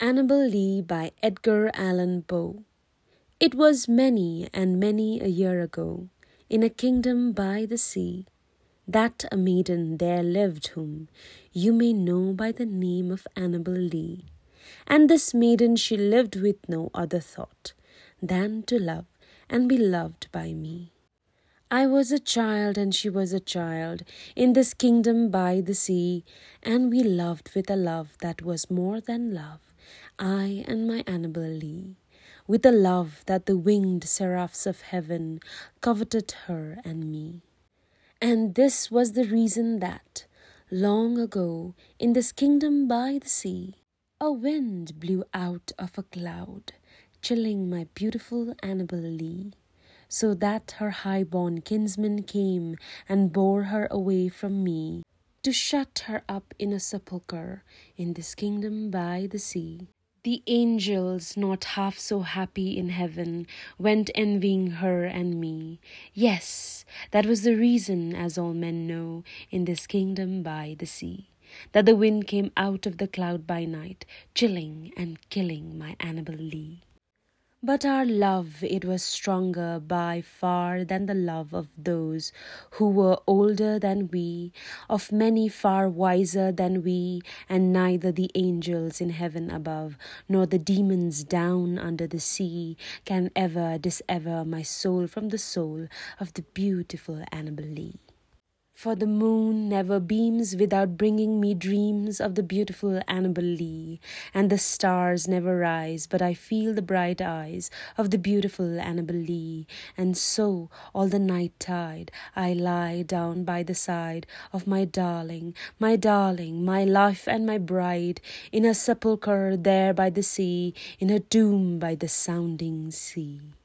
Annabel Lee by Edgar Allan Poe. It was many and many a year ago, in a kingdom by the sea, that a maiden there lived whom you may know by the name of Annabel Lee. And this maiden she lived with no other thought than to love and be loved by me. I was a child and she was a child in this kingdom by the sea, and we loved with a love that was more than love, I and my Annabel Lee, with a love that the winged seraphs of heaven coveted her and me. And this was the reason that, long ago, in this kingdom by the sea, a wind blew out of a cloud, chilling my beautiful Annabel Lee so that her high-born kinsman came and bore her away from me, to shut her up in a sepulchre in this kingdom by the sea. The angels, not half so happy in heaven, went envying her and me. Yes, that was the reason, as all men know, in this kingdom by the sea, that the wind came out of the cloud by night, chilling and killing my Annabel Lee. But our love, it was stronger by far than the love of those who were older than we, of many far wiser than we, and neither the angels in heaven above, nor the demons down under the sea, can ever dissever my soul from the soul of the beautiful Annabel Lee. For the moon never beams without bringing me dreams of the beautiful Annabel Lee, and the stars never rise but I feel the bright eyes of the beautiful Annabel Lee, and so all the night tide I lie down by the side of my darling, my darling, my life and my bride, in her sepulchre there by the sea, in her tomb by the sounding sea.